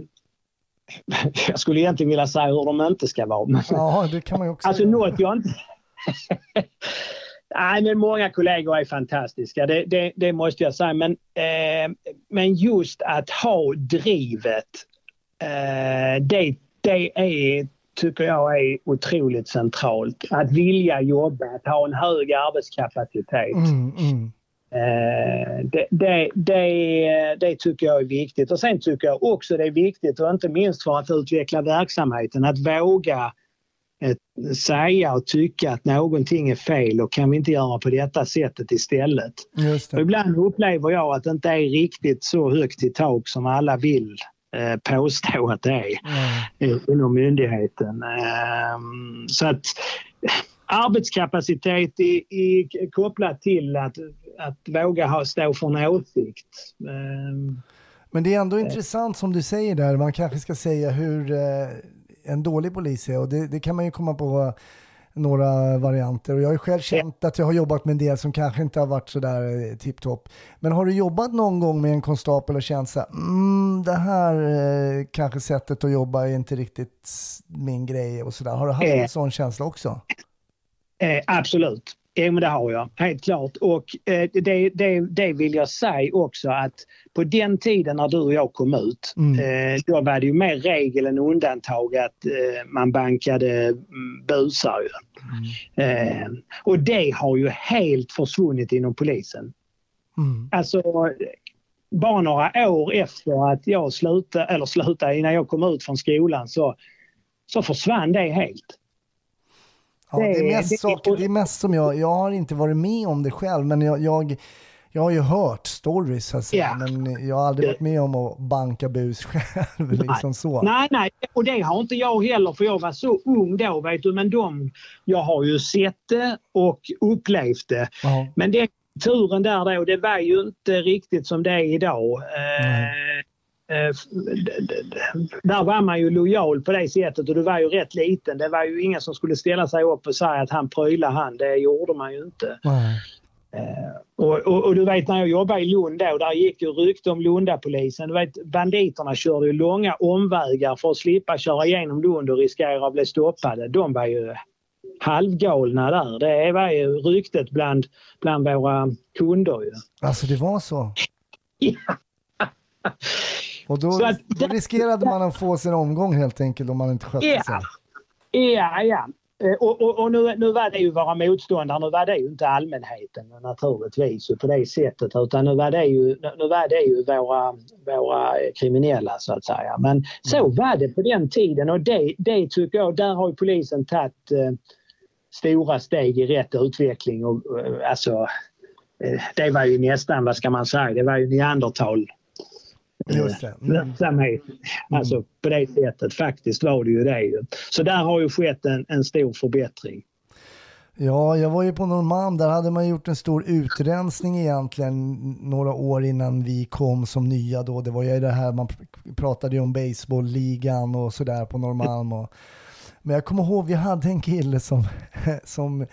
S4: jag skulle egentligen vilja säga hur de inte ska vara. Men,
S2: Ja, det kan man ju också
S4: alltså något jag inte... Nej, men många kollegor är fantastiska, det, det, det måste jag säga. Men, eh, men just att ha drivet, eh, det, det är, tycker jag är otroligt centralt. Att vilja jobba, att ha en hög arbetskapacitet.
S2: Mm, mm.
S4: Eh, det, det, det, det tycker jag är viktigt. Och sen tycker jag också det är viktigt, och inte minst för att utveckla verksamheten, att våga ett, säga och tycka att någonting är fel och kan vi inte göra på detta sättet istället. Ibland upplever jag att det inte är riktigt så högt i tak som alla vill eh, påstå att det är eh, inom myndigheten. Ehm, så att arbetskapacitet i, i, kopplat till att, att våga ha, stå för en åsikt. Ehm,
S2: Men det är ändå intressant som du säger där, man kanske ska säga hur eh, en dålig polis är och det, det kan man ju komma på några varianter och jag har ju själv känt att jag har jobbat med en del som kanske inte har varit sådär eh, tipptopp. Men har du jobbat någon gång med en konstapel och känt så här, mm, det här eh, kanske sättet att jobba är inte riktigt min grej och sådär. Har du haft
S4: Eh.
S2: en sån känsla också?
S4: Eh, absolut. Jo, men det har jag. Helt klart. Och eh, det, det, det vill jag säga också att på den tiden när du och jag kom ut,
S2: Mm.
S4: eh, då var det ju mer regel än undantag att eh, man bankade mm, busar. Ju. Eh, och det har ju helt försvunnit inom polisen.
S2: Mm.
S4: Alltså, bara några år efter att jag slutade, eller slutade, innan jag kom ut från skolan så, så försvann det helt.
S2: Ja, det, är
S4: Det-
S2: mest
S4: det-
S2: saker, det är mest som jag, jag har inte varit med om det själv, men jag, jag, jag har ju hört stories så att säga,
S4: Ja.
S2: men jag har aldrig varit med om att banka bus själv. Liksom så.
S4: Nej, nej, och det har inte jag heller för jag var så ung då vet du. Men de, jag har ju sett det och upplevt det.
S2: Ja.
S4: Men den turen där då, det var ju inte riktigt som det är idag. D- där var man ju lojal på det sättet och du var ju rätt liten. Det var ju ingen som skulle ställa sig upp och säga att han prylar han. Det gjorde man ju inte.
S2: Nej.
S4: Och, och, och du vet när jag jobbade i Lund då, där gick ju rykte om Lundapolisen. Du vet banditerna körde ju långa omvägar för att slippa köra igenom Lund och riskera att bli stoppade. De var ju halvgalna där. Det var ju ryktet bland, bland våra kunder ju.
S2: Alltså det var så.
S4: Ja.
S2: Och då,
S4: att-
S2: då riskerade man att få sin omgång helt enkelt om man inte skötte
S4: Ja.
S2: sig.
S4: Ja, ja. Eh, Och, och, och nu, nu var det ju våra motståndare, nu var det ju inte allmänheten naturligtvis på det sättet utan nu var det ju, nu var det ju våra, våra kriminella så att säga. Men så var det på den tiden och det, det tycker jag, där har ju polisen tagit eh, stora steg i rätt utveckling och eh, alltså eh, det var ju nästan, vad ska man säga, det var ju neandertal
S2: Just det. Mm.
S4: verksamhet. Alltså på det sättet faktiskt var det ju det. Så där har ju skett en, en stor förbättring.
S2: Ja, jag var ju på Norrmalm, där hade man gjort en stor utrensning egentligen några år innan vi kom som nya då. Det var ju det här, man pr- pratade ju om baseballligan och sådär på Norrmalm. Och, men jag kommer ihåg, vi hade en kille som, som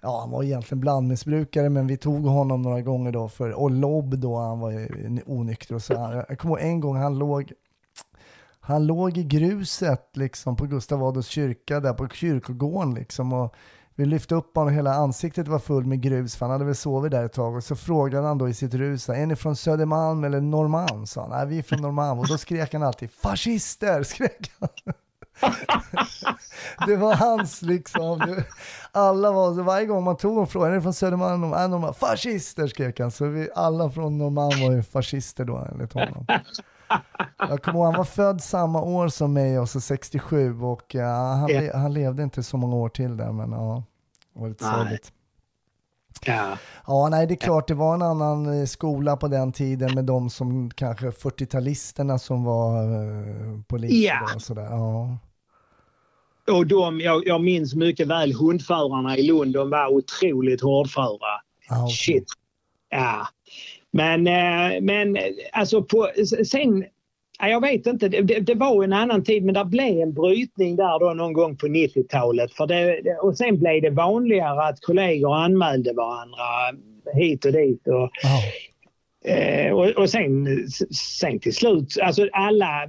S2: ja han var egentligen blandmissbrukare men vi tog honom några gånger då för, och Lobb då, han var onykter och så här. Jag kommer ihåg en gång han låg han låg i gruset liksom på Gustav Adolfs kyrka där på kyrkogården liksom och vi lyfte upp honom och hela ansiktet var fullt med grus för han hade väl sovit där ett tag och så frågade han då i sitt rus, är ni från Södermalm eller Norrmalm? sa han, nej vi är från Norrmalm och då skrek han alltid fascister, skrek han. det var hans liksom, alla var, så varje gång man tog en fråga, är ni från Södermalm? Nej, Norrmalm, fascister skrek han, så vi, alla från Norrmalm var ju fascister då enligt honom. Jag kommer ihåg, han var född samma år som mig, och så 67 och ja, han, le, han levde inte så många år till där men ja, det var lite sorgligt.
S4: Ja.
S2: Ja, nej det är klart det var en annan eh, skola på den tiden med de som kanske 40-talisterna som var uh, poliser
S4: Ja.
S2: och sådär. Ja.
S4: Och de, jag, jag minns mycket väl hundförarna i Lund, de var otroligt hårdföra.
S2: Ja, okej.
S4: Shit. Ja. Men, eh, men alltså på, sen, ja, jag vet inte, det, det, var en annan tid men det blev en brytning där då någon gång på 90-talet. För det, det- och sen blev det vanligare att kollegor anmälde varandra hit och dit. Och,
S2: Ja.
S4: Eh, och, och sen, sen till slut, alltså alla,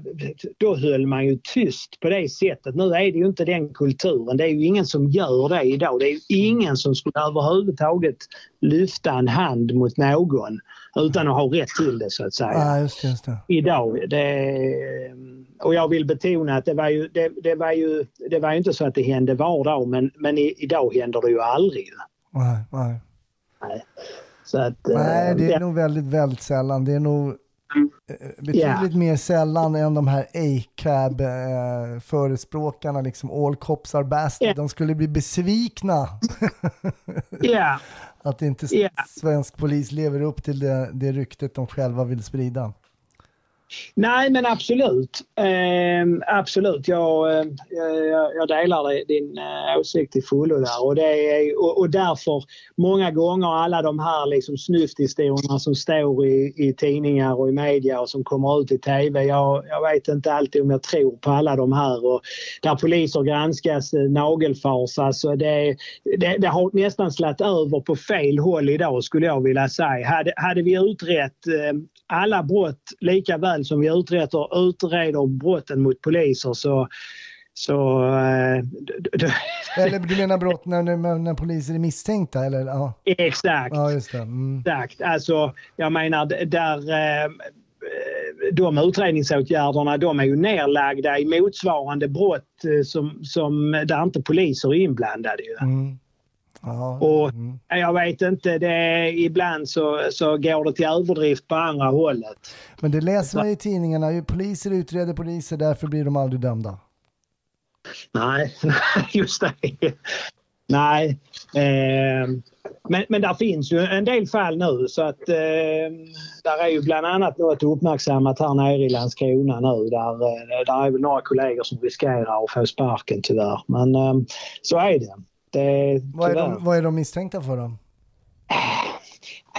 S4: då höll man ju tyst på det sättet. Nu är det ju inte den kulturen. Det är ju ingen som gör det idag. Det är ju ingen som skulle överhuvudtaget lyfta en hand mot någon utan att ha rätt till det så att säga.
S2: ja, just. Just det.
S4: Idag. Det, och jag vill betona att det var ju, det, det var ju, det var ju inte så att det hände var dag men, men i, idag händer det ju aldrig.
S2: Nej, nej.
S4: Så att, eh,
S2: nej, det är
S4: ja.
S2: nog väldigt, väldigt sällan. Det är nog eh, betydligt mer sällan än de här ACAB-förespråkarna, liksom all cops are bastard.
S4: Ja.
S2: De skulle bli besvikna
S4: Ja,
S2: att inte svensk polis lever upp till det, det ryktet de själva vill sprida
S4: nej men absolut. Eh, absolut, jag, eh, jag, delar din eh, åsikt till fullo där. Och, det är, och, och därför många gånger alla de här liksom snyfthistorierna som står i, i tidningar och i media och som kommer ut i TV. Jag, jag vet inte alltid om jag tror på alla de här. Och där poliser granskas eh, nagelfars. Alltså det, det, det har nästan slagit över på fel håll idag skulle jag vilja säga. Hade, hade vi utrett eh, alla brott lika väl som vi utreder, utreder brotten mot poliser så, så d-
S2: Eller du menar brott när, när, poliser är misstänkta? Eller? Ja,
S4: exakt.
S2: ja just. Mm.
S4: Exakt. Alltså, jag menar där eh, de utredningsåtgärderna de är ju nerlagda i motsvarande brott eh, som, som där inte poliser är inblandade. Ju.
S2: Mm. Ja,
S4: Och
S2: mm.
S4: jag vet inte, det är, ibland så, så går det till överdrift på andra hållet.
S2: Men det läser man i tidningarna. Poliser utreder poliser, därför blir de aldrig dömda.
S4: Nej, just det. Nej. Eh, men, men där finns ju en del fall nu så att eh, där är ju bland annat något uppmärksammat här nere i Landskrona nu. Där, eh, där är väl några kollegor som riskerar att få sparken tyvärr. Men eh, så är det. Det
S2: Vad är, de, vad är de misstänkta för då?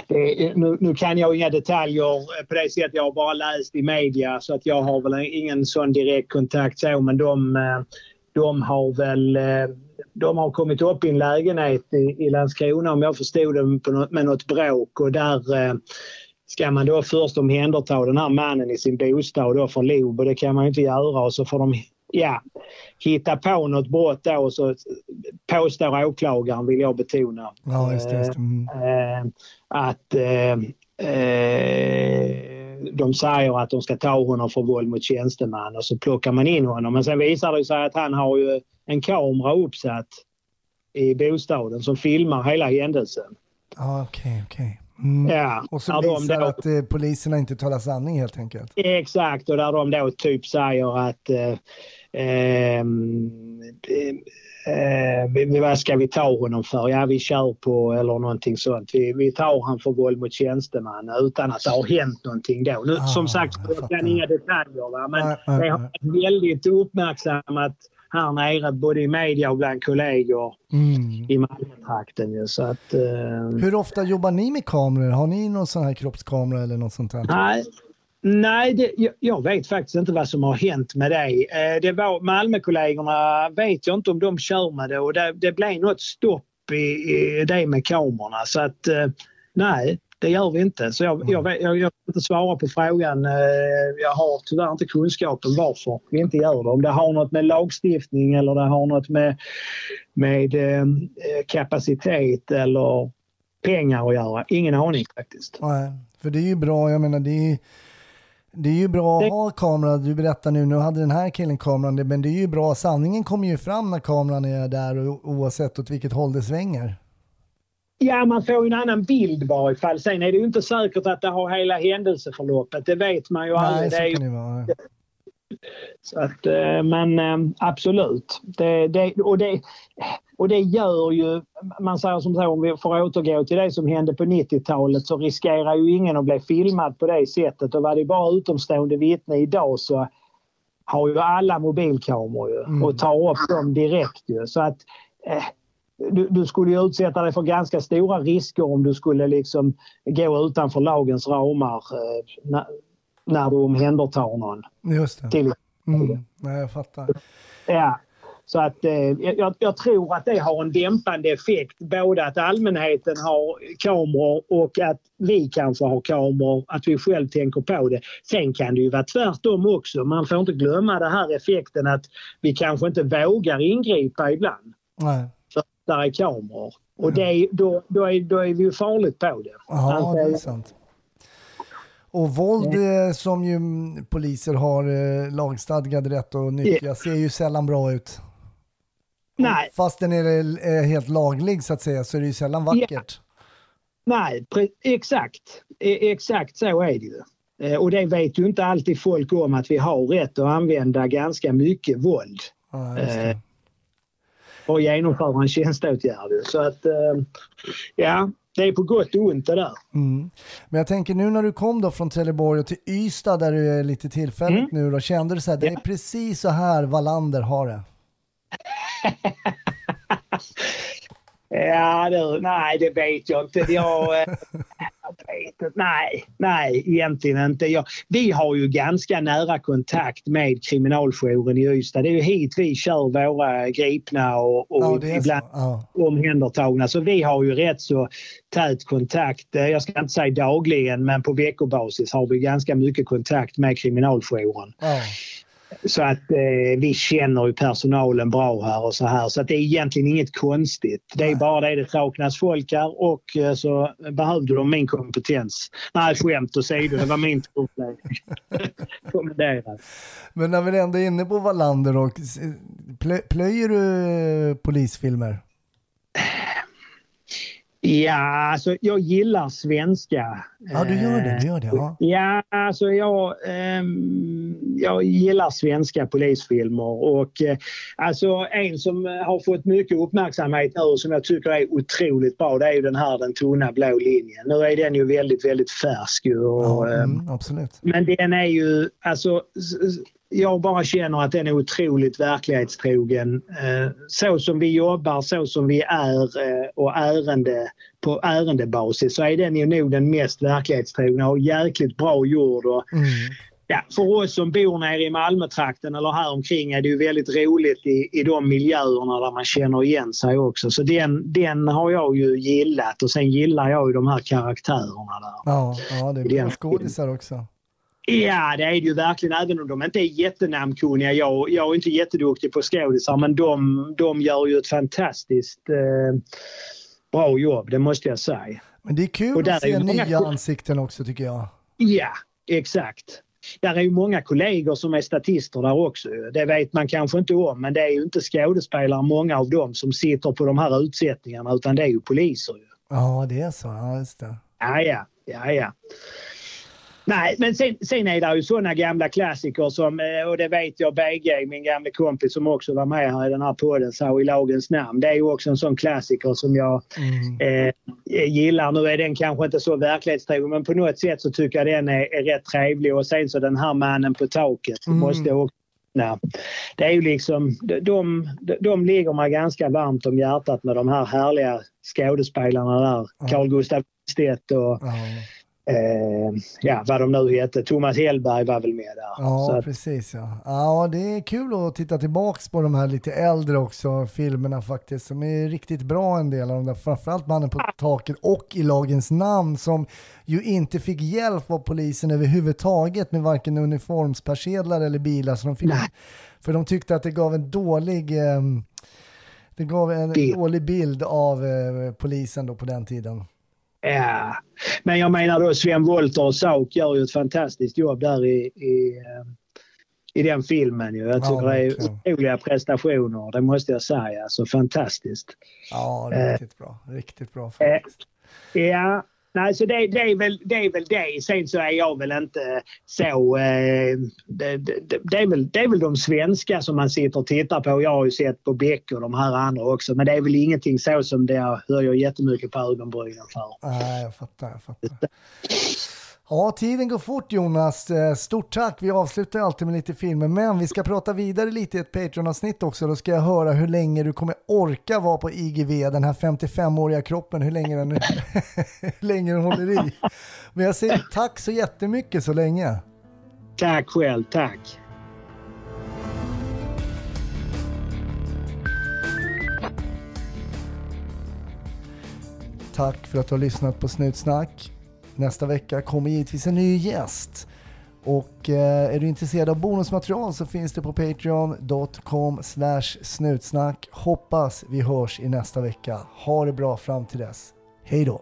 S4: Det, är- nu, nu kan jag inga detaljer på det sättet. Jag har bara läst i media så att jag har väl ingen sån direkt kontakt så men de, eh, de har väl eh, de har kommit upp i en lägenhet i, i Landskrona om jag förstod det på något, med något bråk och där eh, ska man då först omhänderta den här mannen i sin bostad då för LOB och det kan man ju inte göra och så får de ja, hitta på något brott då och så påstår åklagaren vill jag betona.
S2: Ja, just det. Just det. Mm.
S4: Eh, att eh, eh, de säger att de ska ta honom för våld mot tjänsteman och så plockar man in honom. Men sen visar det sig att han har ju en kamera uppsatt i bostaden som filmar hela händelsen.
S2: Ja, okej, okej. Mm.
S4: Ja,
S2: Och så
S4: där de
S2: visar
S4: då-
S2: att eh, poliserna inte talar sanning helt enkelt.
S4: Exakt, och där de då typ säger att eh, eh, vi- vad ska vi ta honom för? Ja, vi kör på eller någonting sånt. Vi, vi tar han för våld mot tjänsteman utan att det har hänt någonting då. Nu,
S2: Ah,
S4: som sagt,
S2: jag
S4: kan inga detaljer. Va? Men
S2: nej,
S4: det har varit väldigt uppmärksammat här nere både i media och bland kollegor
S2: Mm.
S4: i Malmötrakten. Så att, eh,
S2: Hur ofta jobbar ni med kameror? Har ni någon sån här kroppskamera eller något sånt här?
S4: Nej, nej det, jag, jag vet faktiskt inte vad som har hänt med det. Eh, det var Malmökollegorna, vet jag inte om de kör med det och det, det blev något stopp i, i det med kamerorna. Så att eh, nej, det gör vi inte. Så jag, jag, vet- jag, jag kan inte svara på frågan. Eh, Jag har tyvärr inte kunskapen varför vi inte gör det. Om det har något med lagstiftning eller det har något med, med kapacitet eller pengar att göra. Ingen aning faktiskt.
S2: Nej, för det är ju bra, jag menar det är det är ju bra att ha kamera. Du berättar nu, nu hade den här killen kameran, men det är ju bra. Sanningen kommer ju fram när kameran är där och, oavsett åt vilket håll det svänger.
S4: Ja, man får ju en annan bild i varje fall. Sen är det ju inte säkert att det har hela händelseförloppet. Det vet man ju
S2: Nej,
S4: aldrig.
S2: så
S4: Det är ju,
S2: kan det vara.
S4: så att, eh, men eh, absolut. Det, det, och, det, och det gör ju, man säger som så, om vi får återgå till det som hände på 90-talet så riskerar ju ingen att bli filmad på det sättet. Och var det bara utomstående vittne idag så har ju alla mobilkameror ju,
S2: Mm.
S4: och tar upp dem direkt. Ju. Så att eh, du, du skulle ju utsätta dig för ganska stora risker om du skulle liksom gå utanför lagens ramar eh, när, när du omhändertar någon.
S2: Just det.
S4: Till,
S2: Mm. Nej, jag fattar.
S4: ja. Så att, eh, jag, jag tror att det har en dämpande effekt. Både att allmänheten har kameror och att vi kanske har kameror, att vi själv tänker på det. Sen kan det ju vara tvärtom också. Man får inte glömma den här effekten att vi kanske inte vågar ingripa ibland.
S2: Nej.
S4: för där är kameror. Och det, är- då, då, är, då är vi ju farligt på det.
S2: Ja,
S4: Alltså,
S2: det är sant. Och våld eh, som ju mm, poliser har eh, lagstadgad rätt att nyttja ser ju sällan bra ut.
S4: Nej,
S2: Fast den är helt laglig så att säga så är det ju sällan vackert.
S4: nej, pre- exakt. E- Exakt så är det ju. Eh, Och det vet ju inte alltid folk om att vi har rätt att använda ganska mycket våld
S2: Ja.
S4: Eh, och genomföra en tjänsteåtgärd. Så att eh, ja, det är på gott och ont det där.
S2: Mm. Men jag tänker nu när du kom då från Trelleborg och till Ystad där du är lite tillfälligt nu då, kände du så här, det är precis så här Wallander har det?
S4: Ja, du, nej det vet jag inte. Jag, eh, jag vet. Nej, nej, egentligen inte. Jag, vi har ju ganska nära kontakt med kriminaljouren i Ystad. Det är ju hit vi kör våra gripna och, och
S2: Ja,
S4: ibland
S2: så. Ja.
S4: omhändertagna. Så vi har ju rätt så tät kontakt. Eh, Jag ska inte säga dagligen, men på veckobasis har vi ganska mycket kontakt med kriminaljouren.
S2: Ja.
S4: Så att eh, vi känner ju personalen bra här och så här. Så att det är egentligen inget konstigt. Det är bara det det saknas folk här och eh, så behövde de min kompetens. Nej, skämt åsido, det var min. Kommenderat.
S2: Men när vi ändå är inne på Wallander och plö, plöjer du eh, polisfilmer?
S4: Ja, alltså jag gillar svenska.
S2: Ja, du gör det. Du gör det ja.
S4: Ja, alltså jag, ehm, jag gillar svenska polisfilmer och eh, alltså en som har fått mycket uppmärksamhet nu som jag tycker är otroligt bra det är ju den här Den tunna blå linjen. Nu är den ju väldigt, väldigt färsk ju och,
S2: ja
S4: ehm,
S2: mm, absolut.
S4: men den är ju, alltså jag bara känner att den är otroligt verklighetstrogen. Eh, så som vi jobbar, så som vi är eh, och ärende, på ärendebasis så är den ju nog den mest verklighetstrogna och jäkligt bra gjord. Och,
S2: Mm.
S4: ja, för oss som bor nere i Malmötrakten eller här omkring är det ju väldigt roligt i, i de miljöerna där man känner igen sig också. Så den, den har jag ju gillat och sen gillar jag ju de här karaktärerna där.
S2: Ja, ja, det är bra skådisar också.
S4: Ja, det är det ju verkligen, även om de inte är jättenamnkunniga. Jag, jag är inte jätteduktig på skådisar, men de, de gör ju ett fantastiskt eh, bra jobb, det måste jag säga.
S2: Men det är kul
S4: Och
S2: att se
S4: många-
S2: nya ansikten också tycker jag.
S4: Ja, exakt. Där är ju många kollegor som är statister där också. Det vet man kanske inte om, men det är ju inte skådespelare, många av dem, som sitter på de här utsättningarna, utan det är ju poliser. Ju.
S2: Ja, det är så. Ja, just det.
S4: Ja, ja, ja, ja. Nej, men sen, sen är det ju sådana gamla klassiker som, eh, och det vet jag BG, min gamla kompis som också var med här i den här podden, sa i lagens namn. Det är ju också en sån klassiker som jag
S2: Mm.
S4: eh, gillar. Nu är den kanske inte så verklighetstrogen men på något sätt så tycker jag den är, är rätt trevlig. Och sen så den här mannen på taket
S2: Mm.
S4: måste också nämna. Det är ju liksom, de, de, de ligger mig ganska varmt om hjärtat med de här härliga skådespelarna där.
S2: Ja.
S4: Carl Gustaf Stedt och
S2: Ja,
S4: eh, ja, vad de nu hette. Thomas Hellberg var väl med där.
S2: ja
S4: att,
S2: precis ja. Ja, det är kul att titta tillbaks på de här lite äldre också filmerna faktiskt. Som är riktigt bra en del av de där. Framförallt Mannen på taket och i lagens namn som ju inte fick hjälp av polisen överhuvudtaget med varken uniformspersedlar eller bilar. Så de fick,
S4: Nej.
S2: för de tyckte att det gav en dålig ehm, det gav en
S4: Bild.
S2: dålig bild av eh, polisen då på den tiden.
S4: Ja. Men jag menar då Sven Wollter och Sauk gör ju ett fantastiskt jobb där i, i, eh, i den filmen. Ju. Jag
S2: Ja,
S4: tycker det är otroliga prestationer, det måste jag säga. Alltså fantastiskt.
S2: Ja,
S4: Eh.
S2: riktigt bra. Riktigt bra faktiskt.
S4: Ja, nej, så det, det, är väl, det är väl det. Sen så är jag väl inte så... Eh, det, det, det, är väl, det är väl de svenska som man sitter och tittar på. Jag har ju sett på Beck och de här andra också. Men det är väl ingenting så som det jag höjer jättemycket på ögonbrynen för.
S2: Nej, jag fattar, jag fattar. Ja, tiden går fort Jonas. Eh, Stort tack. Vi avslutar alltid med lite filmer, men vi ska prata vidare lite i ett Patreon-avsnitt också. Då ska jag höra hur länge du kommer orka vara på IGV, den här 55-åriga kroppen, hur länge den, hur länge den håller i. Men jag säger tack så jättemycket så länge.
S4: Tack själv, tack.
S2: Tack för att du har lyssnat på Snutsnack. Nästa vecka kommer givetvis en ny gäst. Och eh, är du intresserad av bonusmaterial så finns det på patreon.com snutsnack. Hoppas vi hörs i nästa vecka. Ha det bra fram till dess. Hej då!